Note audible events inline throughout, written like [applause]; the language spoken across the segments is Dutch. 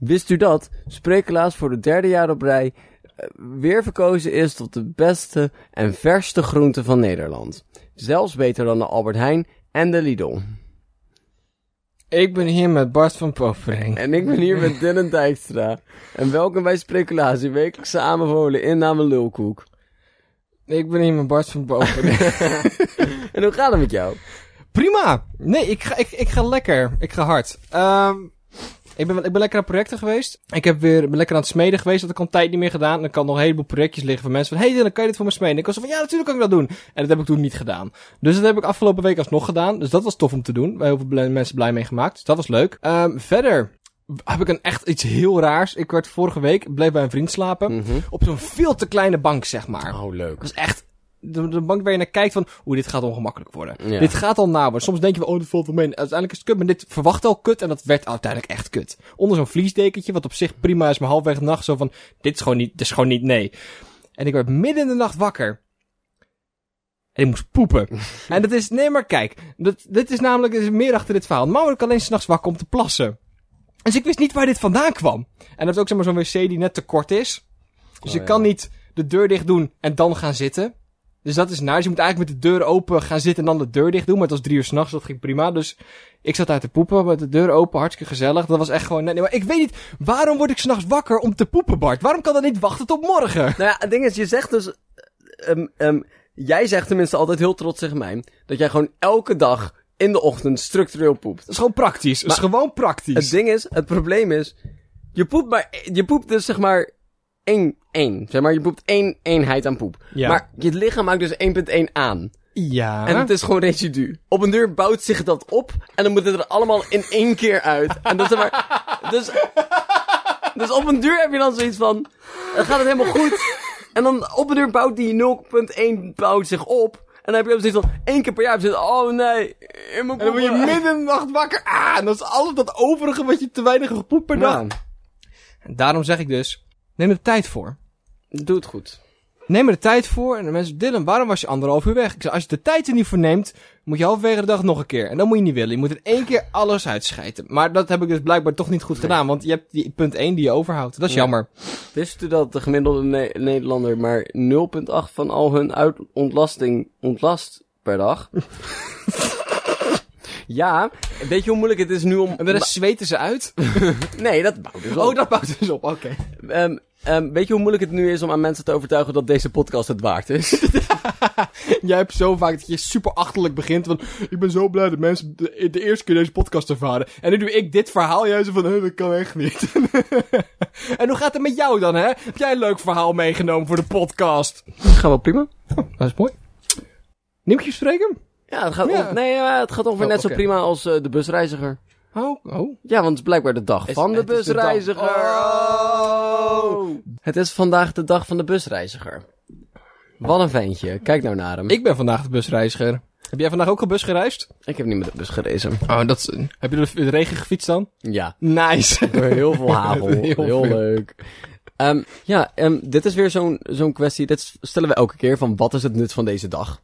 Wist u dat Spreekelaas voor het derde jaar op rij eh, weer verkozen is tot de beste en verste groente van Nederland? Zelfs beter dan de Albert Heijn en de Lidl. Ik ben hier met Bart van Popering. En ik ben hier met Dylan Dijkstra. En welkom bij Spreekelaas, uw wekelijkse aanbevolen inname lulkoek. Ik ben hier met Bart van Popering. [laughs] En hoe gaat het met jou? Prima! Nee, ik ga, ik, ik ga lekker. Ik ga hard. Ehm ik, ben, ik ben lekker aan projecten geweest. Ik heb weer, ben lekker aan het smeden geweest. Dat heb ik al een tijd niet meer gedaan. En ik kan nog een heleboel projectjes liggen van mensen van... Hey Dylan, kan je dit voor me smeden? En ik was van, ja, natuurlijk kan ik dat doen. En dat heb ik toen niet gedaan. Dus dat heb ik afgelopen week alsnog gedaan. Dus dat was tof om te doen. Waar heel veel mensen blij mee gemaakt. Dus dat was leuk. Ehm verder heb ik een echt iets heel raars. Ik werd vorige week, bleef bij een vriend slapen. Mhm. Op zo'n veel te kleine bank, zeg maar. Oh, leuk. Dat is echt de, de bank waar je naar kijkt van, oeh, dit gaat ongemakkelijk worden. Ja. Dit gaat al na worden. Soms denk je wel, oh, dit valt wel mee. Uiteindelijk is het kut, maar dit verwacht al kut en dat werd uiteindelijk echt kut. Onder zo'n vliesdekentje, wat op zich prima is, maar halfweg de nacht zo van, dit is gewoon niet, dit is gewoon niet nee. En ik werd midden in de nacht wakker. En ik moest poepen. [laughs] en dat is, nee maar kijk, dat, dit is namelijk, er is meer achter dit verhaal. Normaal word ik alleen s'nachts wakker om te plassen. Dus ik wist niet waar dit vandaan kwam. En dat is ook zeg maar zo'n wc die net te kort is. Dus Oh, je ja. kan niet de deur dicht doen en dan gaan zitten. Dus dat is naar. Dus je moet eigenlijk met de deur open gaan zitten en dan de deur dicht doen. Maar het was drie uur s'nachts, dat ging prima. Dus ik zat uit te poepen met de deur open, hartstikke gezellig. Dat was echt gewoon... Nee, nee, maar ik weet niet, waarom word ik s'nachts wakker om te poepen, Bart? Waarom kan dat niet wachten tot morgen? Nou ja, het ding is, je zegt dus... ehm, ehm, jij zegt tenminste altijd heel trots tegen mij... dat jij gewoon elke dag in de ochtend structureel poept. Dat is gewoon praktisch. Dat is gewoon praktisch. Het ding is, het probleem is... Je poept, maar, je poept dus zeg maar... één, één. Zeg maar, je poept één eenheid aan poep. Ja. Maar je lichaam maakt dus 1.1 aan. Ja. En het is gewoon residu. Op een deur bouwt zich dat op. En dan moet het er allemaal in één keer uit. En dat is maar... Dus, dus op een deur heb je dan zoiets van... Dan gaat het helemaal goed. En dan op een deur bouwt die 0.1 bouwt zich op. En dan heb je ook zoiets van... één keer per jaar van, Oh nee, in mijn En dan word je midden in de nacht wakker. Ah, en dat is alles dat overige wat je te weinig gepoept per dag. Daarom zeg ik dus, neem er de tijd voor. doe het goed. Neem er de tijd voor. En de mensen, Dylan, waarom was je anderhalf uur weg? Ik zei, als je de tijd er niet voor neemt, moet je halverwege de dag nog een keer. En dat moet je niet willen. Je moet er één keer alles uitschijten. Maar dat heb ik dus blijkbaar toch niet goed gedaan. Want je hebt die punt 1 die je overhoudt. Dat is Ja. jammer. Wist u dat de gemiddelde Ne- Nederlander maar 0.8 van al hun ontlasting ontlast per dag? [laughs] ja, weet je hoe moeilijk het is nu om... En rest zweten ze uit. [laughs] Nee, dat bouwt dus op. Oh, dat bouwt dus op. Oké. Ehm, ehm, weet je hoe moeilijk het nu is om aan mensen te overtuigen dat deze podcast het waard is? [laughs] Jij hebt zo vaak dat je super achterlijk begint. Van, ik ben zo blij dat mensen de, de eerste keer deze podcast ervaren. En nu doe ik dit verhaal. Jij zo van, "Hé, dat kan echt niet. [laughs] en hoe gaat het met jou dan, hè? Heb jij een leuk verhaal meegenomen voor de podcast? Gaat wel prima. Dat is mooi. Nieuwtjes spreken? Ja, het gaat, Ja. nee, het gaat ongeveer Oh, net zo prima als eh, de busreiziger. Oh, oh. Ja, want het is blijkbaar de dag Is- van de is de Het is vandaag de dag van de busreiziger. Wat een ventje. Kijk nou naar hem. Ik ben vandaag de busreiziger. Heb jij vandaag ook al bus gereisd? Ik heb niet met de bus gerezen. Oh, dat is... Heb je door de, de regen gefietst dan? Ja. Nice. Door heel veel [laughs] hagel. Heel heel veel. leuk. Ehm, ja, ehm, dit is weer zo'n zo'n kwestie. Dit stellen we elke keer van wat is het nut van deze dag?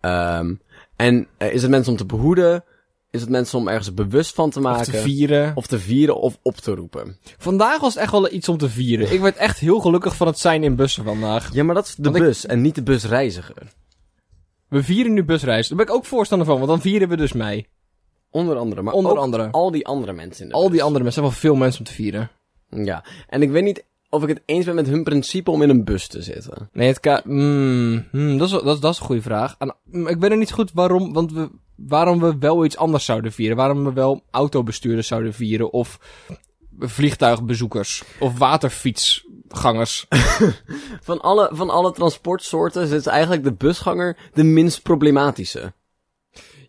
Ehm, en eh, is het mensen om te behoeden? Is het mensen om ergens bewust van te maken? Te vieren. Of te vieren of op te roepen? Vandaag was het echt wel iets om te vieren. Ik werd echt heel gelukkig van het zijn in bussen vandaag. Ja, maar dat is de Want ik- bus en niet de busreiziger. We vieren nu busreis. Daar ben ik ook voorstander van, want dan vieren we dus mee. Onder andere. Maar Onder ook andere. al die andere mensen in de Al bus. die andere mensen zijn wel veel mensen om te vieren. Ja. En ik weet niet of ik het eens ben met hun principe om in een bus te zitten. Nee, het ka... Mm, hmm, dat, is, dat, is, dat is een goede vraag. En, mm, ik weet er niet goed waarom, want we, waarom we wel iets anders zouden vieren. Waarom we wel autobestuurders zouden vieren of vliegtuigbezoekers of waterfietsgangers. [laughs] Van alle, van alle transportsoorten is eigenlijk de busganger de minst problematische.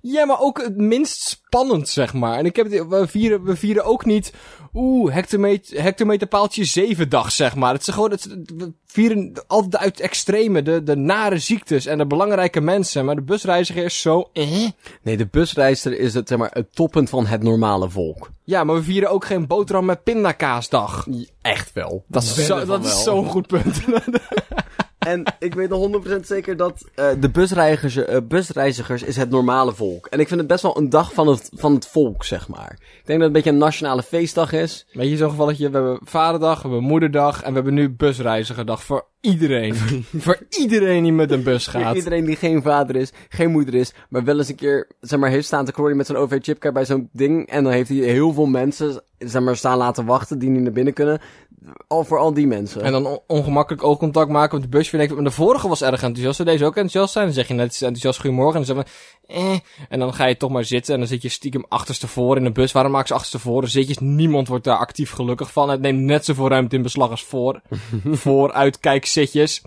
Ja, maar ook het minst spannend, zeg maar. En ik heb het, we vieren, we vieren ook niet, oeh, hectometer, hectometerpaaltje 7 dag, zeg maar. Het is gewoon, het, we vieren altijd uit het extreme, de, de nare ziektes en de belangrijke mensen. Maar de busreiziger is zo, eh. Nee, de busreiziger is het, zeg maar, het toppunt van het normale volk. Ja, maar we vieren ook geen boterham met pindakaasdag. Echt wel. Dat is zo- zo'n goed punt. [laughs] En ik weet nog 100% zeker dat eh, de busreizigers, eh, busreizigers is het normale volk. En ik vind het best wel een dag van het, van het volk, zeg maar. Ik denk dat het een beetje een nationale feestdag is. Weet je, zo'n gevalletje, we hebben vaderdag, we hebben moederdag en we hebben nu busreizigerdag voor iedereen. [laughs] voor iedereen die met een bus Voor gaat. iedereen die geen vader is, geen moeder is, maar wel eens een keer, zeg maar, heeft staan te klooien met zo'n OV-chipkaart bij zo'n ding. En dan heeft hij heel veel mensen, zeg maar, staan laten wachten die niet naar binnen kunnen. Al voor al die mensen. En dan on- ongemakkelijk oogcontact maken met de busje. En ik, maar de vorige was erg enthousiast. Zou deze ook enthousiast zijn? Dan zeg je net enthousiast goedemorgen. En dan zeg je, eh. En dan ga je toch maar zitten. En dan zit je stiekem achterstevoren in de bus. Waarom maken ze achterstevoren? Zitjes, niemand wordt daar actief gelukkig van. Het neemt net zoveel ruimte in beslag als voor. [laughs] Vooruitkijkzitjes.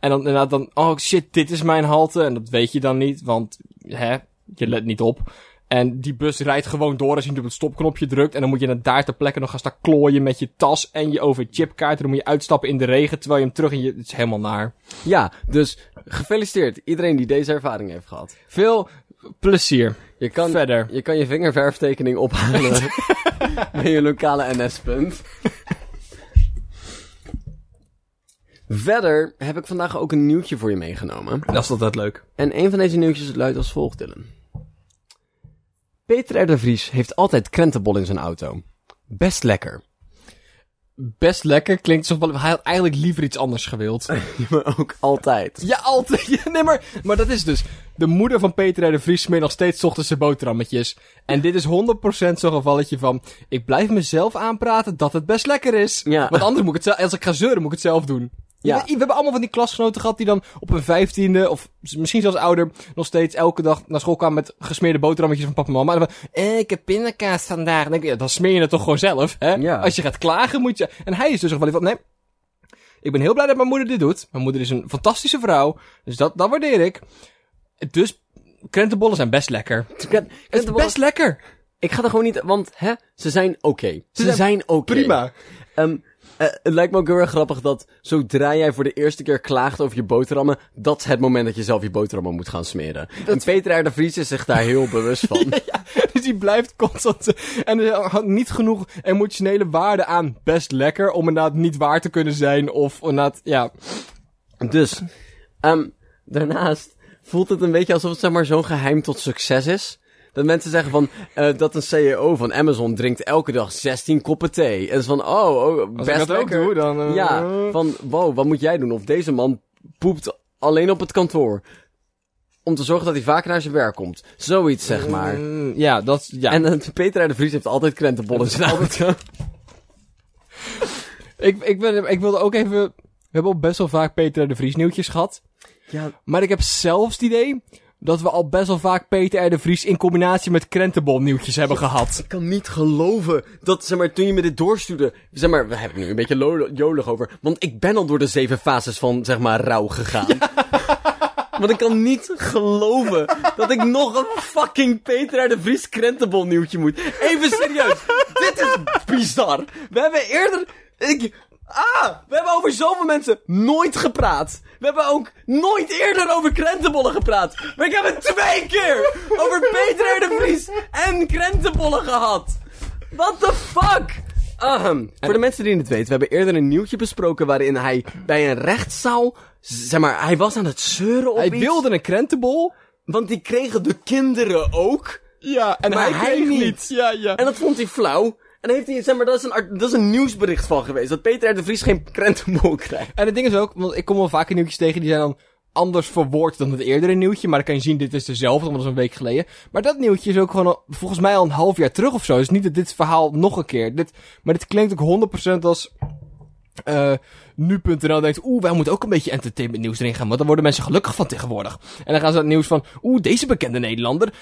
En dan inderdaad dan, oh shit, dit is mijn halte. En dat weet je dan niet, want, hè, je let niet op. En die bus rijdt gewoon door als je op het stopknopje drukt. En dan moet je dan daar ter plekke nog gaan staan klooien met je tas en je over-chipkaart. En dan moet je uitstappen in de regen terwijl je hem terug in je... Het is helemaal naar. Ja, dus gefeliciteerd iedereen die deze ervaring heeft gehad. Veel plezier. Je kan, Verder. je kan je vingerverftekening ophalen [laughs] bij je lokale NS-punt. Verder heb ik vandaag ook een nieuwtje voor je meegenomen. Dat is altijd leuk. En een van deze nieuwtjes luidt als volgt, Dylan. Peter R. de Vries heeft altijd krentenbol in zijn auto. Best lekker. Best lekker. Klinkt alsof hij had eigenlijk liever iets anders gewild. [laughs] maar ook altijd. Ja, altijd. [laughs] Ja, nee, maar, maar dat is dus. De moeder van Peter R. de Vries smeert nog steeds ochtends zijn boterhammetjes. En dit is 100% zo'n gevalletje van... Ik blijf mezelf aanpraten dat het best lekker is. Ja. Want anders moet ik het zelf... Als ik ga zeuren, moet ik het zelf doen. Ja. We, we hebben allemaal van die klasgenoten gehad die dan op hun vijftiende... Of misschien zelfs ouder... Nog steeds elke dag naar school kwamen met gesmeerde boterhammetjes van papa en mama. En dan van... Eh, ik heb pindakaas vandaag. Dan denk ik, ja, dan smeer je het toch gewoon zelf, hè? Ja. Als je gaat klagen, moet je... En hij is dus een geval van... Nee, ik ben heel blij dat mijn moeder dit doet. Mijn moeder is een fantastische vrouw. Dus dat, dat waardeer ik. Dus krentenbollen zijn best lekker. Het is best lekker. Ik ga er gewoon niet... Want, hè, ze zijn oké. Ze, zijn zijn oké. Prima. Ehm, eh, het lijkt me ook heel erg grappig dat zodra jij voor de eerste keer klaagt over je boterhammen, dat is het moment dat je zelf je boterhammen moet gaan smeren. En Peter R. de Vries is zich daar heel [laughs] bewust van. Dus die blijft constant... En er had niet genoeg emotionele waarde aan best lekker... om inderdaad niet waar te kunnen zijn. Of inderdaad, ja... Dus, ehm, daarnaast voelt het een beetje alsof het zeg maar zo'n geheim tot succes is. Dat mensen zeggen van, eh, dat een CEO van Amazon drinkt elke dag 16 koppen thee. En is van, oh, oh Als best ik dat ook doe, dan... eh, Ja, van, wow, wat moet jij doen? Of deze man poept alleen op het kantoor. Om te zorgen dat hij vaker naar zijn werk komt. Zoiets, zeg maar. ja, dat... Ja. En eh, Peter de Vries heeft altijd krentenbollen in [laughs] ik, ik, ben, ik wilde ook even... We hebben al best wel vaak Peter de Vries nieuwtjes gehad. Ja, Maar ik heb zelfs het idee... dat we al best wel vaak Peter R. de Vries... in combinatie met krentenbol nieuwtjes hebben gehad. ik kan niet geloven dat, zeg maar, toen je me dit doorstuurde... Zeg maar, we hebben nu een beetje jolig over. Want ik ben al door de zeven fases van, zeg maar, rouw gegaan. [laughs] Want ik kan niet geloven dat ik nog een fucking Peter R. de Vries krentenbol nieuwtje moet. Even serieus. Dit is bizar. We hebben eerder... Ik... Ah, we hebben over zoveel mensen nooit gepraat. We hebben ook nooit eerder over krentenbollen gepraat. Maar ik heb het twee keer over Peter R. de Vries en krentenbollen gehad. What the fuck? Ahem. Voor de mensen die het weten, we hebben eerder een nieuwtje besproken waarin hij bij een rechtszaal, zeg maar, hij was aan het zeuren op Hij iets. wilde een krentenbol... Want die kregen de kinderen ook. Ja, en Maar hij, kreeg niet. niet. Ja, ja. En dat vond hij flauw. En heeft hij, zeg maar, dat is, een, een nieuwsbericht van geweest. Dat Peter R. de Vries geen krentenbol krijgt. En het ding is ook, want ik kom wel vaker nieuwtjes tegen die zijn dan anders verwoord dan het eerdere nieuwtje. Maar dan kan je zien, dit is dezelfde, want dat een week geleden. Maar dat nieuwtje is ook gewoon volgens mij al een half jaar terug of zo. Dus niet dat dit verhaal nog een keer. Dit, maar dit klinkt ook 100% als... eh nu.nl denkt, oeh, wij moeten ook een beetje entertainment nieuws erin gaan, want dan worden mensen gelukkig van tegenwoordig. En dan gaan ze het nieuws van, oeh, deze bekende Nederlander,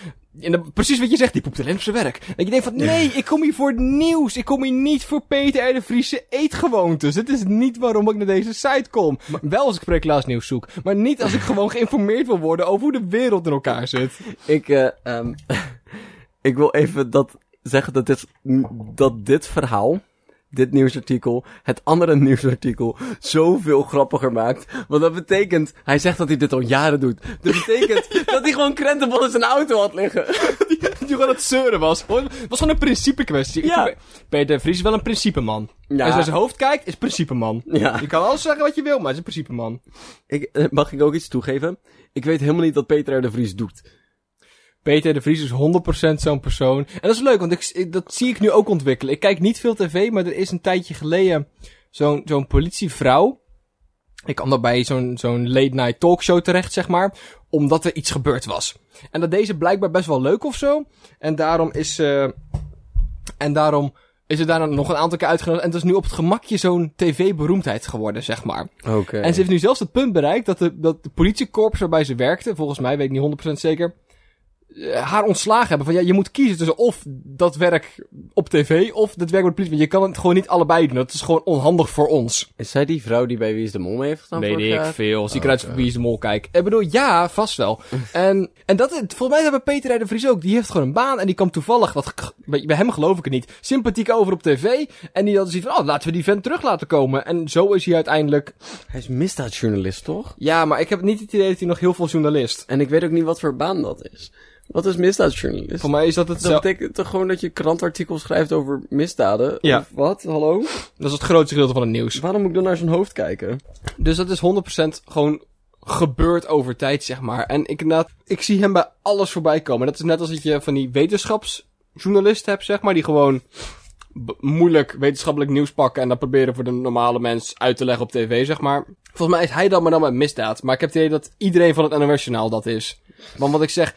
en dan, precies wat je zegt, die poept alleen op zijn werk. Dat je denkt van, nee, ik kom hier voor het nieuws, ik kom hier niet voor Peter R. de Vriese eetgewoontes. Dit is niet waarom ik naar deze site kom. Wel als ik prekelaars nieuws zoek, maar niet als ik [laughs] gewoon geïnformeerd wil worden over hoe de wereld in elkaar zit. Ik, eh, ehm, [laughs] ik wil even dat zeggen dat dit, dat dit verhaal, dit nieuwsartikel het andere [laughs] nieuwsartikel zoveel grappiger maakt. Want dat betekent, hij zegt dat hij dit al jaren doet. Dat betekent [laughs] dat hij gewoon krentenbol in zijn auto had liggen. [laughs] Die gewoon het zeuren was. Gewoon- Het was gewoon een principe kwestie. Ja. Peter de Vries is wel een principeman. Ja. Als je naar zijn hoofd kijkt, is principeman. Ja. Je kan alles zeggen wat je wil, maar hij is een principeman. Ik, eh, mag ik ook iets toegeven? Ik weet helemaal niet wat Peter R. de Vries doet. Peter de Vries is 100% zo'n persoon. En dat is leuk, want ik, ik- dat zie ik nu ook ontwikkelen. Ik kijk niet veel tv, maar er is een tijdje geleden zo'n zo'n politievrouw. Ik kwam daar bij zo'n zo'n late night talkshow terecht, zeg maar. Omdat er iets gebeurd was. En dat deze blijkbaar best wel leuk of zo. En daarom is ze... en daarom is er daarna nog een aantal keer uitgenodigd. En het is nu op het gemakje zo'n tv-beroemdheid geworden, zeg maar. Oké. En ze heeft nu zelfs het punt bereikt dat de, dat de politiekorps waarbij ze werkte, volgens mij, weet ik niet 100% zeker, haar ontslagen hebben. Van ja, je moet kiezen tussen of dat werk op tv of dat werk met de politie. Want je kan het gewoon niet allebei doen. Dat is gewoon onhandig voor ons. Is zij die vrouw die bij Wie is de Mol mee heeft gestaan Weet ik veel. Zie ik Oh, eruit wie is de mol kijk. Ik bedoel, ja, vast wel. [laughs] en, en dat, volgens mij hebben Peter R. de Vries ook. Die heeft gewoon een baan en die kwam toevallig, wat, bij, bij hem geloof ik het niet, sympathiek over op tv. En die had zoiets van, oh, laten we die vent terug laten komen. En zo is hij uiteindelijk... Hij is misdaadjournalist, toch? Ja, maar ik heb niet het idee dat hij nog heel veel journalist. En ik weet ook niet wat voor baan dat is. Wat is misdaadjournalist? Voor mij is dat het Dat betekent toch gewoon dat je krantartikels schrijft over misdaden? Ja. Of wat? Hallo? Dat is het grootste gedeelte van het nieuws. Waarom moet ik dan naar zijn hoofd kijken? Dus dat is 100% gewoon gebeurd over tijd, zeg maar. En ik, inderdaad, ik zie hem bij alles voorbij komen. Dat is net als dat je van die wetenschapsjournalisten hebt, zeg maar, die gewoon moeilijk wetenschappelijk nieuws pakken en dat proberen voor de normale mens uit te leggen op tv, zeg maar. Volgens mij is hij dat maar dan met misdaad. Maar ik heb het idee dat iedereen van het NOS-journaal dat is. Want wat ik zeg,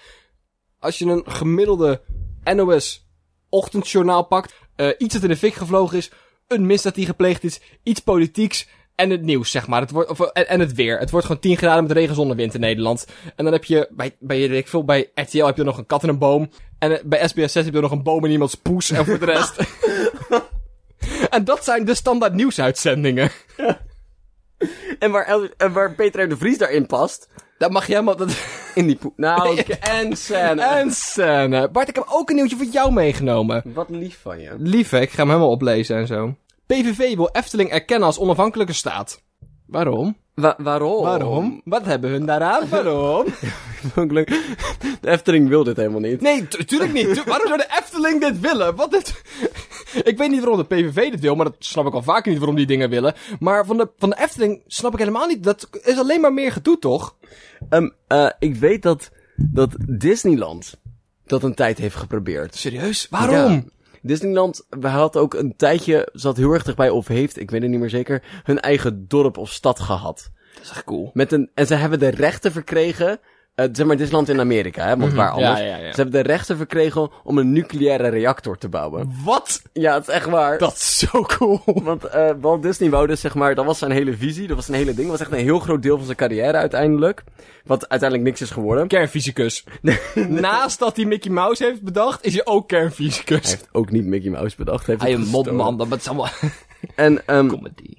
als je een gemiddelde NOS-ochtendjournaal pakt, eh, iets dat in de fik gevlogen is, een misdaad die gepleegd is, iets politieks en het nieuws, zeg maar. Het wordt, of, en, en het weer. Het wordt gewoon 10 graden met regen, zon en wind in Nederland. En dan heb je, bij, bij, ik veel, bij RTL heb je nog een kat en een boom. En eh, bij SBS 6 heb je nog een boom en iemands poes. En voor de rest... [laughs] en dat zijn de standaard nieuwsuitzendingen. En waar, en waar Peter de Vries daarin past, Dat mag je helemaal... Dat... in die poe... Nou, [laughs] en scène. En scène. Bart, ik heb ook een nieuwtje voor jou meegenomen. Wat lief van je. Lief, hè? ik ga hem helemaal oplezen en zo. PVV wil Efteling erkennen als onafhankelijke staat. Waarom? Wa- waarom? Waarom? Wat hebben hun daaraan? Waarom? [laughs] De Efteling wil dit helemaal niet. Nee, tu- tuurlijk niet. Tu- waarom zou de Efteling dit willen? Wat dit... [laughs] ik weet niet waarom de PVV dit wil, maar dat snap ik al vaker niet waarom die dingen willen. Maar van de, van de Efteling snap ik helemaal niet. Dat is alleen maar meer gedoe, toch? Ehm, eh, ik weet dat, dat Disneyland dat een tijd heeft geprobeerd. Serieus? Waarom? Ja. Disneyland had ook een tijdje, zat heel erg dichtbij, of heeft, ik weet het niet meer zeker, hun eigen dorp of stad gehad. Dat is echt cool. Met een, en ze hebben de rechten verkregen, zeg maar Disneyland in Amerika, hè, want waar Mhm. Ja, anders. ja, ja. Ze hebben de rechten verkregen om een nucleaire reactor te bouwen. Wat? Ja, het is echt waar. Dat is zo cool. Want eh Walt Disney wou dus, zeg maar, dat was zijn hele visie, dat was zijn hele ding. Dat was echt een heel groot deel van zijn carrière uiteindelijk. Wat uiteindelijk niks is geworden. Kernfysicus. [laughs] Naast dat hij Mickey Mouse heeft bedacht, is hij ook Hij kernfysicus. heeft ook niet Mickey Mouse bedacht. Hij heeft Hij een mopman, dat is allemaal En, ehm comedy.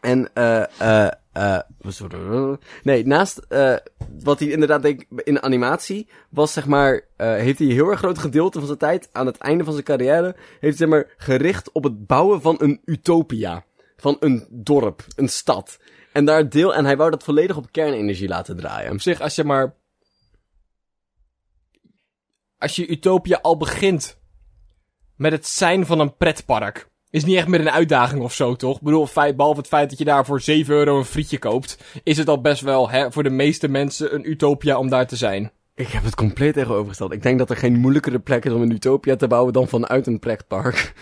en, eh, eh, eh, nee, naast, eh, wat hij inderdaad deed in animatie, was zeg maar, eh, heeft hij een heel erg groot gedeelte van zijn tijd, aan het einde van zijn carrière, heeft hij zeg maar gericht op het bouwen van een utopia. Van een dorp, een stad. En daar deel, en hij wou dat volledig op kernenergie laten draaien. Op zich, als je maar... Als je Utopia al begint met het zijn van een pretpark... Is niet echt meer een uitdaging of zo, toch? Ik bedoel, feit, behalve het feit dat je daar voor 7 euro een frietje koopt... is het al best wel, hè, voor de meeste mensen een utopia om daar te zijn. Ik heb het compleet tegenovergesteld. Ik denk dat er geen moeilijkere plek is om een utopia te bouwen dan vanuit een pretpark.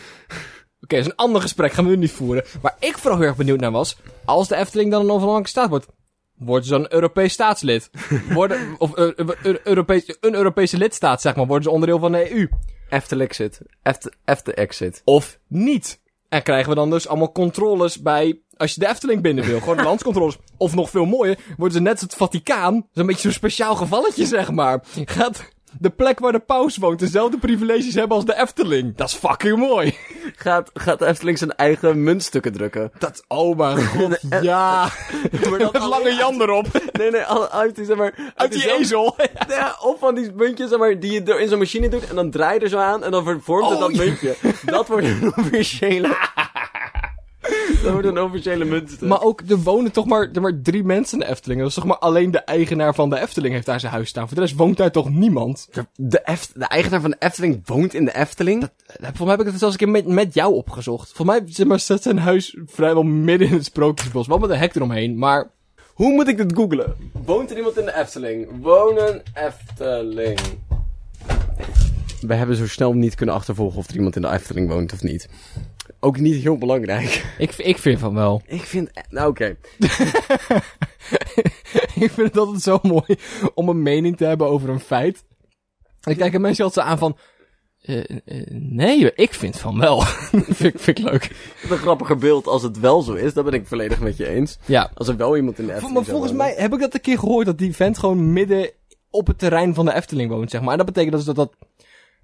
Oké, dat is een ander gesprek, gaan we nu niet voeren. Waar ik vooral heel erg benieuwd naar was... als de Efteling dan een onafhankelijke staat wordt... worden ze dan een Europees staatslid? [laughs] worden, of eh, Europees, een Europese lidstaat, zeg maar. Worden ze onderdeel van de EU? Eftel exit. Efte, Efte exit. Of niet? En krijgen we dan dus allemaal controles bij... Als je de Efteling binnen wil, gewoon [laughs] landscontroles. Of nog veel mooier, worden ze net als het Vaticaan... Zo'n beetje zo'n speciaal gevalletje, zeg maar. Gaat de plek waar de paus woont dezelfde privileges hebben als de Efteling. Dat is fucking mooi. Gaat, gaat de Efteling zijn eigen muntstukken drukken? Dat, oh mijn [laughs] god, ja. Maar dat [laughs] Met lange Jan erop. [laughs] Nee, nee, al- uit die, zeg maar... Uit die ezel. Ja, of van die muntjes, zeg maar, die je in zo'n machine doet en dan draai je er zo aan en dan vormt het Oh, dat ja. muntje. Dat wordt een officiële... [laughs] Dat wordt een officiële muntstuk. Maar ook, er wonen toch maar, er maar drie mensen in de Efteling. Dat is toch maar alleen de eigenaar van de Efteling heeft daar zijn huis staan. Voor de rest woont daar toch niemand? De, de, Eft- de eigenaar van de Efteling woont in de Efteling? Volgens mij heb ik het zelfs een keer met, met jou opgezocht. Volgens mij zeg maar, staat zijn huis vrijwel midden in het sprookjesbos. Wel met een hek eromheen, maar... Hoe moet ik dit googlen? Woont er iemand in de Efteling? Wonen Efteling. We hebben zo snel niet kunnen achtervolgen of er iemand in de Efteling woont of niet. Ook niet heel belangrijk. Ik, ik vind van wel. [laughs] Ik vind... Nou, oké. [laughs] ik vind het altijd zo mooi om een mening te hebben over een feit. En dan kijken mensen altijd zo aan van... eh, eh, nee, ik vind van wel. [laughs] vind, ik- vind ik leuk. Een grappiger beeld als het wel zo is. Dat ben ik volledig met je eens. Ja. Als er wel iemand in de Efteling Maar volgens mij heb ik dat een keer gehoord dat die vent gewoon midden op het terrein van de Efteling woont, zeg maar. En dat betekent dus dat, dat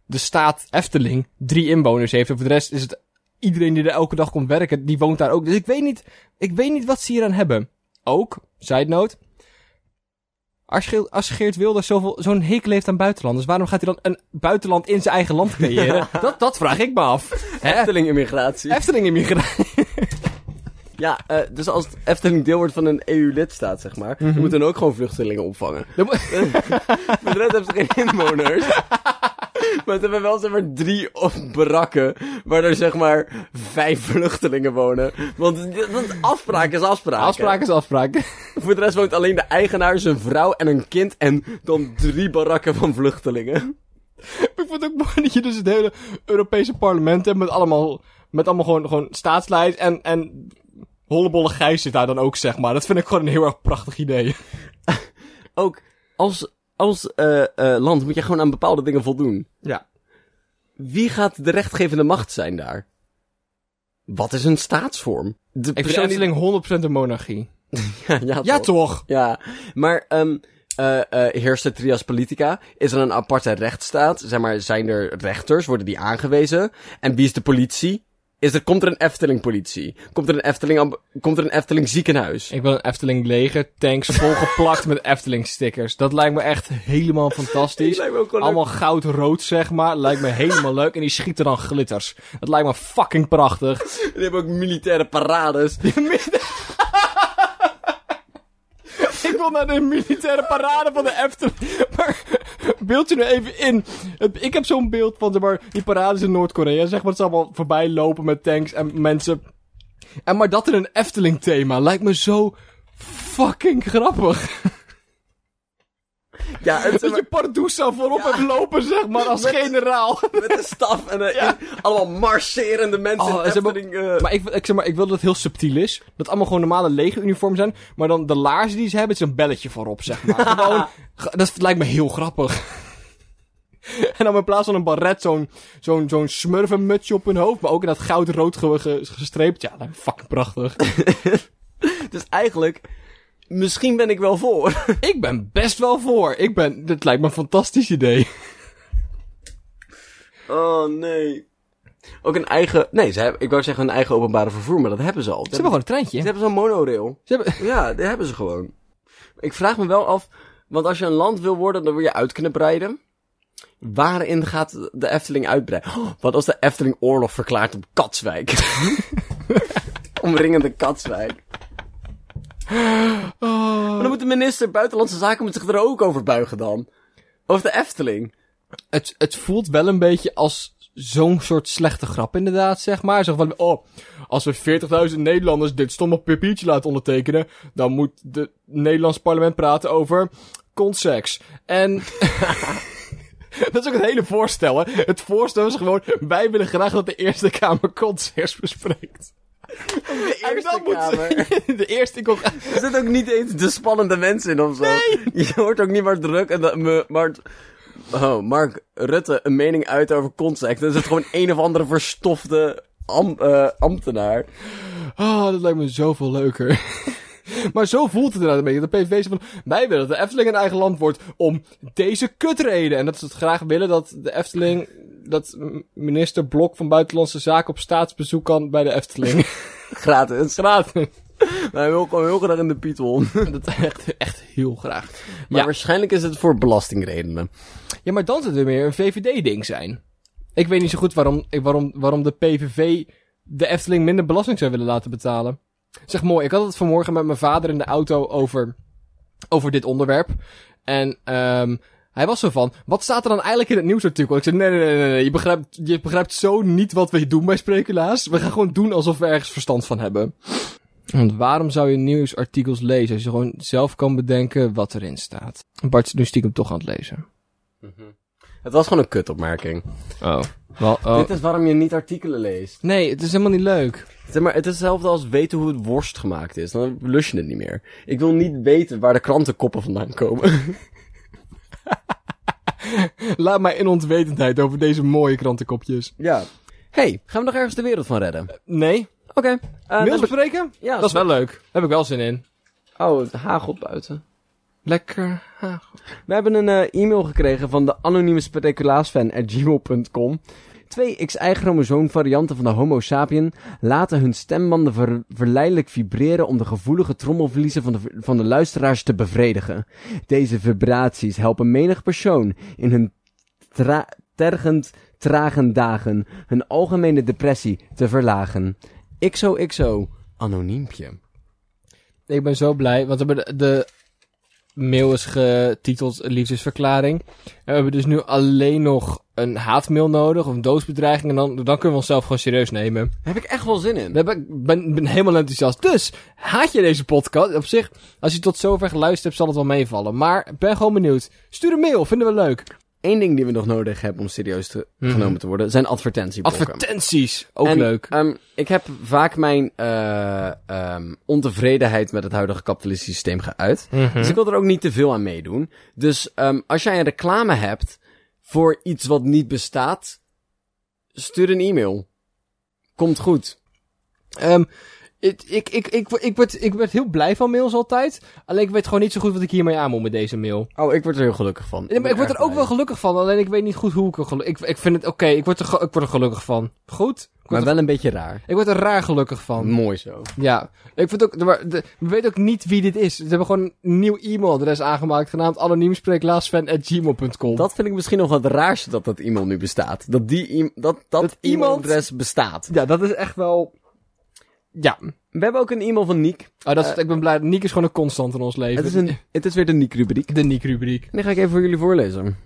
de staat Efteling drie inwoners heeft. En voor de rest is het iedereen die er elke dag komt werken, die woont daar ook. Dus ik weet niet, ik weet niet wat ze hier aan hebben. Ook, side note. Als, Ge- als Geert Wilders zoveel, zo'n hekel heeft aan buitenlanders, waarom gaat hij dan een buitenland in zijn eigen land creëren? [laughs] dat, dat vraag ik me af. Hè? Efteling immigratie. Efteling immigratie. [laughs] Ja, eh, dus als het Efteling deel wordt van een EU-lidstaat, zeg maar, Mhm. dan moeten we ook gewoon vluchtelingen opvangen. Voor [laughs] de rest hebben ze geen inwoners. [laughs] maar ze hebben wel zeg maar drie of barakken, waar er zeg maar vijf vluchtelingen wonen. Want dat afspraak is afspraak. Afspraak is afspraak. [laughs] Voor de rest woont alleen de eigenaar, zijn vrouw en een kind en dan drie barakken van vluchtelingen. Ik vond het ook mooi dat je dus het hele Europese parlement hebt met allemaal, met allemaal gewoon, gewoon staatsleid en, en hollebolle Gijs zit daar dan ook, zeg maar. Dat vind ik gewoon een heel erg prachtig idee. Ook als, als eh, eh, land moet je gewoon aan bepaalde dingen voldoen. Ja. Wie gaat de rechtgevende macht zijn daar? Wat is een staatsvorm? De Ik vind persoon die- Efteling 100% een monarchie. [laughs] Ja, ja, Ja, toch? toch? Ja, maar ehm eh eh heerst de trias politica? Is er een aparte rechtsstaat? Zeg maar, zijn er rechters? Worden die aangewezen? En wie is de politie? Is er, komt er een Efteling-politie? Komt er een Efteling, komt er een Efteling ziekenhuis? Ik wil een Efteling leger, tanks [laughs] volgeplakt met Efteling stickers. Dat lijkt me echt helemaal [laughs] fantastisch. Allemaal goud-rood, zeg maar. Lijkt me helemaal leuk. En die schieten dan glitters. Dat lijkt me fucking prachtig. [laughs] Die hebben ook militaire parades. [laughs] Ik wil naar de militaire parade van de Efteling. Maar beeld je nu even in. Het- Ik heb zo'n beeld van zeg maar, die parades in Noord-Korea. Zeg maar ze allemaal voorbij lopen met tanks en mensen. En maar dat in een Efteling thema lijkt me zo fucking grappig. [laughs] Ja, het, Dat je Pardoesa voorop hebt lopen, zeg maar, als Met- generaal. met de staf en eh, allemaal marcherende mensen Oh, eh, Maar ik, ik, zeg maar, ik wil dat het heel subtiel is. Dat allemaal gewoon normale legeruniform zijn. Maar dan de laarzen die ze hebben, is een belletje voorop, zeg maar. [laughs] Gewoon, ge- dat lijkt me heel grappig. [laughs] En dan in plaats van een baret zo'n zo'n zo'n smurfenmutsje op hun hoofd. Maar ook in dat goud-rood ge- ge- gestreept. Ja, dat me fucking prachtig. [laughs] Dus eigenlijk, misschien ben ik wel voor. [laughs] ik ben best wel voor. Ik ben, dit lijkt me een fantastisch idee. Oh nee. Ook een eigen. Nee, ze hebben, ik wou zeggen een eigen openbare vervoer, maar dat hebben ze al. Ze hebben gewoon een treintje. Ze hebben zo'n monorail. Ze hebben... Ja, dat hebben ze gewoon. Ik vraag me wel af, want als je een land wil worden, dan wil je uit kunnen breiden. Waarin gaat de Efteling uitbreiden? Oh, wat als de Efteling oorlog verklaart op Katswijk? [laughs] Omringende Katswijk. Maar dan moet de minister Buitenlandse Zaken zich er ook over buigen dan. Over de Efteling. Het, het voelt wel een beetje als zo'n soort slechte grap inderdaad, zeg maar. Zo van, oh, als we 40.000 Nederlanders dit stomme papiertje laten ondertekenen, dan moet het Nederlands parlement praten over conseks. En... [laughs] Dat is ook het hele voorstel, hè. Het voorstel is gewoon, wij willen graag dat de Eerste Kamer conseks bespreekt. [laughs] De Eerste Kamer. de Eerste komt... Er zitten ook niet eens de spannende mensen in of zo. [laughs] Je hoort ook niet maar druk en dat me, maar, oh, Mark Rutte een mening uit over consect. Dan is het gewoon een of andere verstofte am, eh, ambtenaar. Oh, dat lijkt me zoveel leuker. [laughs] maar zo voelt het inderdaad een beetje. De PVV van, wij willen dat de Efteling een eigen land wordt om deze kutreden. En dat ze het graag willen dat de Efteling, dat minister Blok van Buitenlandse Zaken op staatsbezoek kan bij de Efteling. [laughs] Gratis. Gratis. Maar hij wil gewoon heel graag in de Python. [laughs] dat echt, echt heel graag. Maar Ja. waarschijnlijk is het voor belastingredenen. Ja, maar dan zou het weer meer een VVD-ding zijn. Ik weet niet zo goed waarom, waarom, waarom de PVV de Efteling minder belasting zou willen laten betalen. Zeg mooi, ik had het vanmorgen met mijn vader in de auto over, over dit onderwerp. En ehm hij was zo van, wat staat er dan eigenlijk in het nieuwsartikel? Ik zei, nee, nee, nee, nee, nee, je begrijpt, je begrijpt zo niet wat we doen bij Sprekulaas. We gaan gewoon doen alsof we ergens verstand van hebben. Want waarom zou je nieuwsartikels lezen als je gewoon zelf kan bedenken wat erin staat? Bart is nu stiekem toch aan het lezen. Het was gewoon een kutopmerking. Oh. Oh. Dit is waarom je niet artikelen leest. Nee, het is helemaal niet leuk. Zeg maar, het is hetzelfde als weten hoe het worst gemaakt is. Dan lus je het niet meer. Ik wil niet weten waar de krantenkoppen vandaan komen. [laughs] [laughs] Laat mij in ontwetendheid over deze mooie krantenkopjes. ja. hey, gaan we nog ergens de wereld van redden? Nee. Oké. eh, Mails dan heb ik- bespreken? Ja, dat is wel leuk. Daar heb ik wel zin in. Oh, het hagelt buiten. Lekker. hagel. We hebben een eh, e-mail gekregen van de anonieme speculaasfan at gmail.com. Twee X-Y-chromosoom varianten van de Homo sapien laten hun stembanden ver- verleidelijk vibreren om de gevoelige trommelvliezen van de, van de luisteraars te bevredigen. Deze vibraties helpen menig persoon in hun tergend trage dagen hun algemene depressie te verlagen. XOXO, anoniempje. Ik ben zo blij, want hebben de mail is getiteld liefdesverklaring. En we hebben dus nu alleen nog een haatmail nodig, of een doosbedreiging, en dan, dan kunnen we onszelf gewoon serieus nemen. Daar heb ik echt wel zin in. Daar ben ik ben, ben helemaal enthousiast. Dus, haat je deze podcast? Op zich, als je tot zover geluisterd hebt, zal het wel meevallen. Maar, ben gewoon benieuwd. Stuur een mail, vinden we leuk. Eén ding die we nog nodig hebben om serieus te, Mhm. genomen te worden, zijn advertentieblokken. Advertenties, ook En, leuk. ehm, ik heb vaak mijn eh, ehm, ontevredenheid met het huidige kapitalistische systeem geuit. Mhm. Dus ik wil er ook niet te veel aan meedoen. Dus ehm, als jij een reclame hebt voor iets wat niet bestaat, stuur een e-mail. Komt goed. Ik, ik, ik, ik, ik, word, ik word heel blij van mails altijd. Alleen ik weet gewoon niet zo goed wat ik hiermee aan moet met deze mail. Oh, ik word er heel gelukkig van. Ja, maar ik word er ook wel gelukkig van. Alleen ik weet niet goed hoe ik er gelukkig... Ik, ik vind het oké. Ik, word er ik word er gelukkig van. Goed? Ik Maar wel een beetje raar. ik word er raar gelukkig van. Mooi zo. Ja. Ik vind ook... maar de- we weten ook niet wie dit is. Ze hebben gewoon een nieuw e-mailadres aangemaakt. Genaamd anoniemspreeklaasfan.gmail.com. Dat vind ik misschien nog wat raarste dat dat e-mail nu bestaat. Dat die e- dat, dat, Dat e-mailadres bestaat. Ja, dat is echt wel... Ja. We hebben ook een e-mail van Niek. Oh, dat is, ik ben blij. Niek is gewoon een constant in ons leven. Het is, een, het is weer de Niek-rubriek. De Niek-rubriek. Die ga ik even voor jullie voorlezen.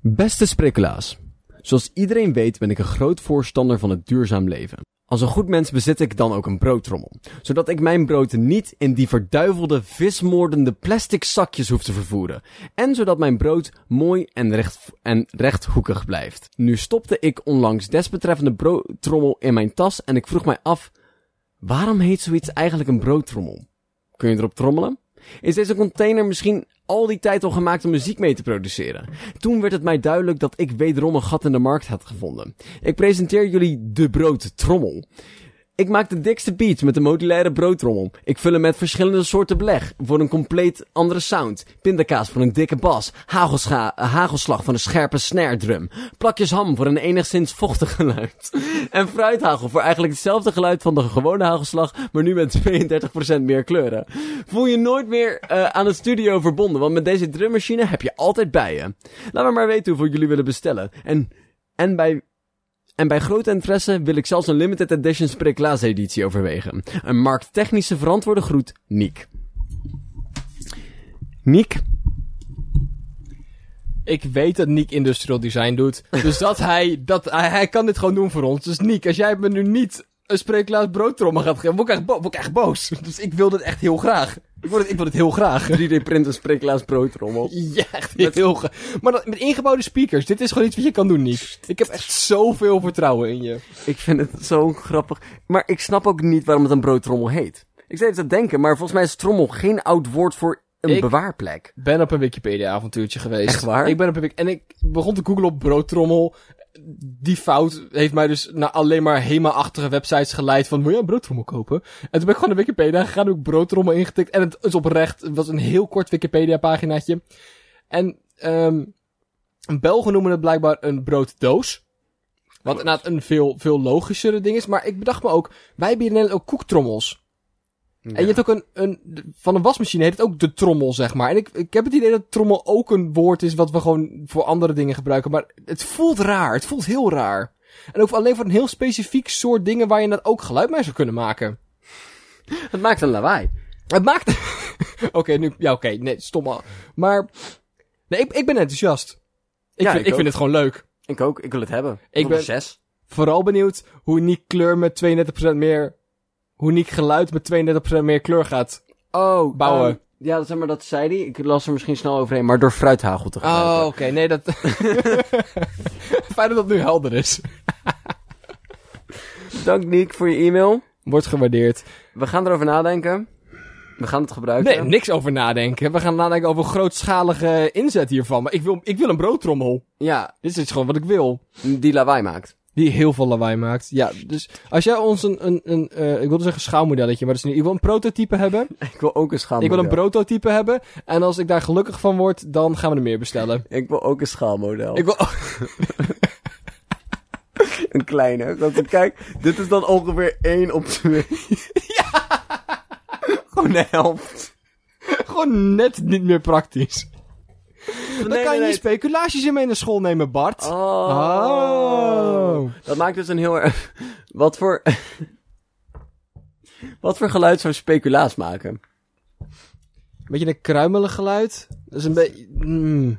Beste sprekulaas. Zoals iedereen weet ben ik een groot voorstander van het duurzaam leven. Als een goed mens bezit ik dan ook een broodtrommel. Zodat ik mijn brood niet in die verduivelde, vismoordende plastic zakjes hoef te vervoeren. En zodat mijn brood mooi en, recht, en rechthoekig blijft. Nu stopte ik onlangs desbetreffende broodtrommel in mijn tas en ik vroeg mij af... Waarom heet zoiets eigenlijk een broodtrommel? Kun je erop trommelen? Is deze container misschien al die tijd al gemaakt om muziek mee te produceren? Toen werd het mij duidelijk dat ik wederom een gat in de markt had gevonden. Ik presenteer jullie de broodtrommel. Ik maak de dikste beats met de modulaire broodtrommel. Ik vul hem met verschillende soorten beleg voor een compleet andere sound. Pindakaas voor een dikke bas. Hagelscha hagelslag voor een scherpe snare drum. Plakjes ham voor een enigszins vochtig geluid. [laughs] En fruithagel voor eigenlijk hetzelfde geluid van de gewone hagelslag, maar nu met 32% meer kleuren. Voel je nooit meer eh, aan de studio verbonden, want met deze drummachine heb je altijd bij je. Laat me maar weten hoeveel jullie willen bestellen. En, en bij en bij grote interesse wil ik zelfs een limited edition Spreeklaas editie overwegen. Een markttechnische verantwoorde groet, Niek. Niek, Ik weet dat Niek industrial design doet. Dus dat hij, dat, hij, kan dit gewoon doen voor ons. Dus Niek, als jij me nu niet een spreeklaas broodtrommel gaat geven, word ik, echt word ik echt boos. [laughs] Dus ik wil dit echt heel graag. Ik wil dit, ik wil dit heel graag. [laughs] 3D-print een Spreeklaas broodtrommel. Ja, echt heel graag. Maar dat, met ingebouwde speakers, dit is gewoon iets wat je kan doen, Niek. Ik heb echt zoveel vertrouwen in je. Ik vind het zo grappig. Maar ik snap ook niet waarom het een broodtrommel heet. Ik zei even te denken, maar volgens mij is trommel geen oud woord voor een Ik- bewaarplek. ben op een Wikipedia-avontuurtje geweest. Echt waar? Ik ben op een En ik begon te googlen op broodtrommel. Die fout heeft mij dus naar alleen maar HEMA-achtige websites geleid van, wil je een broodtrommel kopen? En toen ben ik gewoon naar Wikipedia gegaan, heb ik broodtrommel ingetikt. En het is oprecht, het was een heel kort Wikipedia-paginaatje. En, ehm Belgen noemen het blijkbaar een brooddoos. Wat inderdaad een veel, veel logischere ding is. Maar ik bedacht me ook, wij hebben hier in Nederland ook koektrommels. En je hebt ook een, een, van een wasmachine heet het ook de trommel, zeg maar. En ik, ik heb het idee dat trommel ook een woord is wat we gewoon voor andere dingen gebruiken. Maar het voelt raar. Het voelt heel raar. En ook alleen voor een heel specifiek soort dingen waar je dat ook geluid mee zou kunnen maken. [laughs] Het maakt een lawaai. Het maakt... [laughs] oké, nu... Ja, oké. nee, stom al. Maar... Nee, ik, ik ben enthousiast. Ik, Ja, vind, ik vind het gewoon leuk. Ik ook, ik wil het hebben. Ik ben- zes. Vooral benieuwd hoe Nick kleur met 32% meer... Hoe Nick geluid met 32% meer kleur gaat. Oh, Bouwen. ehm, ja, zeg maar, dat zei hij. Ik las er misschien snel overheen, maar door fruithagel te gebruiken. Oh, oké. Nee, dat... [laughs] Fijn dat dat nu helder is. Dank Nick voor je e-mail. Wordt gewaardeerd. We gaan erover nadenken. We gaan het gebruiken. Nee, niks over nadenken. We gaan nadenken over grootschalige inzet hiervan. Maar ik wil, ik wil een broodtrommel. Ja, Dit is gewoon wat ik wil. die lawaai maakt. Die heel veel lawaai maakt. Ja, dus als jij ons een, een, een eh, ik wilde zeggen schaalmodelletje, maar dat is niet. Ik wil een prototype hebben. [laughs] Ik wil ook een schaalmodel. Ik wil een prototype hebben. En als ik daar gelukkig van word, dan gaan we er meer bestellen. [laughs] Ik wil ook een schaalmodel. Ik wil, [laughs] Een kleine. Want kijk, dit is dan ongeveer 1 op 2. ja! Gewoon de helft. gewoon net niet meer praktisch. Dan Nee, kan je nee. speculaties in mee naar school nemen, Bart. Oh. Oh. Dat maakt dus een heel erg... Wat voor... Wat voor geluid zou speculaas maken? Beetje een kruimelig geluid. Dat is een beetje... mm.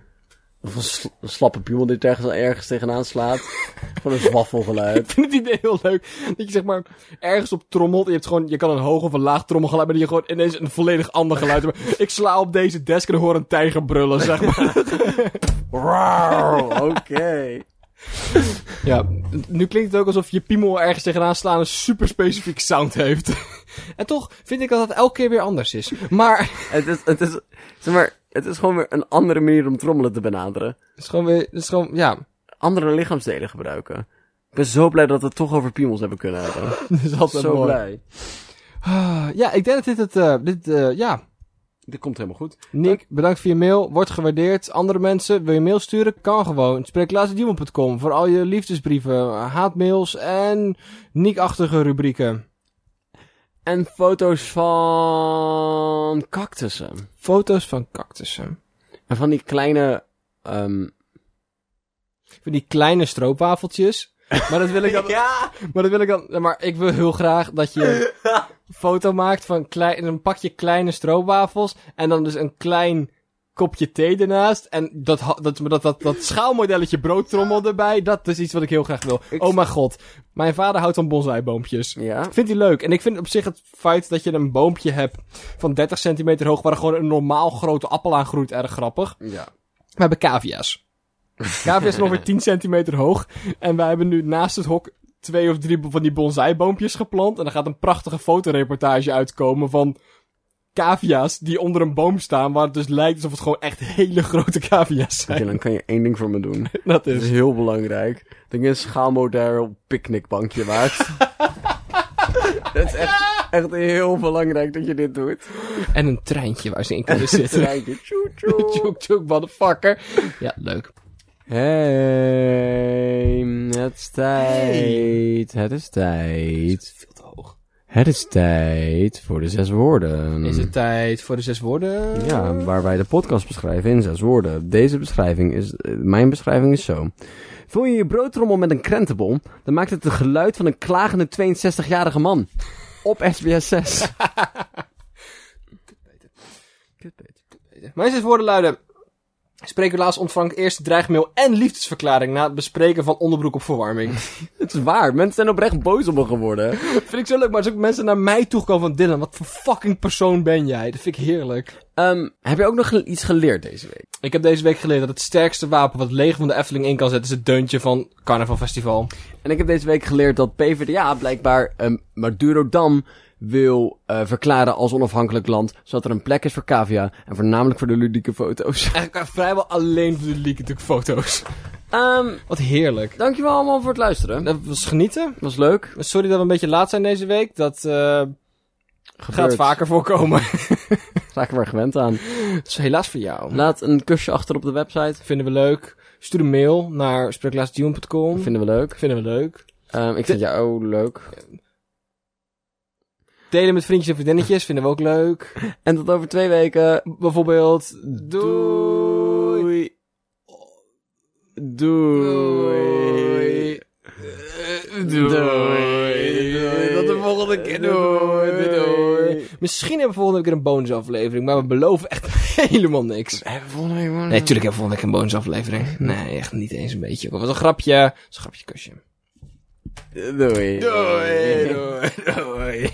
Of een, sl- een slappe piemel die ergens, ergens tegenaan slaat. [laughs] Gewoon een zwaffelgeluid. Ik vind het idee heel leuk. Dat je zeg maar ergens op trommelt. Je, hebt gewoon, je kan een hoog of een laag trommelgeluid. Maar dat je gewoon ineens een volledig ander geluid hebt. [laughs] Ik sla op deze desk en hoor een tijger brullen, zeg maar. [laughs] Wow, oké. ja, nu klinkt het ook alsof je piemel ergens tegenaan slaan een super specifiek sound heeft. en toch vind ik dat het elke keer weer anders is. Maar Het is, het is, zeg maar, het is gewoon weer een andere manier om trommelen te benaderen. het is gewoon weer, het is gewoon, ja. Andere lichaamsdelen gebruiken. Ik ben zo blij dat we het toch over piemels hebben kunnen hebben. [laughs] Het is altijd zo mooi. blij. Ah, ja, ik denk dat dit het, eh, dit, eh, ja. Dit komt helemaal goed. Nick, bedankt voor je mail. Wordt gewaardeerd. Andere mensen, wil je mail sturen? Kan gewoon. Spreeklaasdiemen.com voor al je liefdesbrieven, haatmails en Nick-achtige rubrieken. En foto's van cactussen. Foto's van cactussen. En van die kleine, ehm Van die kleine stroopwafeltjes. Maar dat wil ik [laughs] dan... Ja! Maar dat wil ik dan... Maar ik wil heel graag dat je [laughs] een foto maakt van klein, een pakje kleine stroopwafels. En dan dus een klein kopje thee ernaast. En dat, dat, dat, dat, dat schaalmodelletje broodtrommel erbij. Dat is iets wat ik heel graag wil. Ik- Oh mijn god. Mijn vader houdt van bonsaiboompjes. Ja. Vindt hij leuk. En ik vind op zich het feit dat je een boompje hebt van 30 centimeter hoog... waar er gewoon een normaal grote appel aan groeit erg grappig. Ja. We hebben cavia's. Cavia's zijn ongeveer [laughs] 10 centimeter hoog. En wij hebben nu naast het hok twee of drie van die bonsaiboompjes geplant. En er gaat een prachtige fotoreportage uitkomen van cavia's die onder een boom staan. Waar het dus lijkt alsof het gewoon echt hele grote cavia's Oké, zijn. dan kan je één ding voor me doen. Dat [laughs] Dat is is... heel belangrijk. Dat je een schaalmodel picknickbankje maakt. [laughs] dat is echt, echt heel belangrijk dat je dit doet. En een treintje waar ze in [laughs] kunnen zitten. Treintje. Tjoe, tjoe. Tjoek, tjoek, motherfucker. Ja, leuk. Hey, het is tijd. Het is tijd. Het is tijd voor de zes woorden. Is het tijd voor de zes woorden? Ja, waar wij de podcast beschrijven in zes woorden. Deze beschrijving is, eh, mijn beschrijving is zo. Vul je je broodtrommel met een krentenbol, dan maakt het het geluid van een klagende 62-jarige man. Op SBS 6. [laughs] Mijn zes woorden luiden... Speculaas ontvangt eerst dreigmail en liefdesverklaring na het bespreken van onderbroek op verwarming. [laughs] Het is waar, mensen zijn oprecht boos op me geworden. [laughs] vind ik zo leuk, maar als ook mensen naar mij toe komen van Dylan, wat voor fucking persoon ben jij? Dat vind ik heerlijk. Ehm, heb je ook nog iets geleerd deze week? Ik heb deze week geleerd dat het sterkste wapen wat het leger van de Efteling in kan zetten is het deuntje van Carnaval Festival. En ik heb deze week geleerd dat PvdA blijkbaar um, Madurodam wil eh, verklaren als onafhankelijk land, zodat er een plek is voor cavia en voornamelijk voor de ludieke foto's. [laughs] Eigenlijk vrijwel alleen voor de natuurlijk foto's. Ehm, Wat heerlijk. dankjewel allemaal voor het luisteren. Dat was genieten. was leuk. Sorry dat we een beetje laat zijn deze week. Dat eh, gaat vaker voorkomen. [laughs] We er gewend aan. Dat is helaas voor jou. Laat een kusje achter op de website. Vinden we leuk. Stuur een mail naar spreeklaasdune.com. Vinden we leuk. Vinden we leuk. Ehm, ik vind jou leuk. Delen met vriendjes en vriendinnetjes. Vinden we ook leuk. En tot over twee weken. Bijvoorbeeld. Doei. Doei. Doei. Doei. Doei. Tot de volgende keer. Doei. Doei. Misschien hebben we volgende keer een bonusaflevering, maar we beloven echt [laughs] helemaal niks. Hebben we volgende week Nee, tuurlijk hebben we volgende week een bonusaflevering. Nee, echt niet eens een beetje. Was een grapje. Dat een grapje kusje. Doei. Doei. Doei. Doei.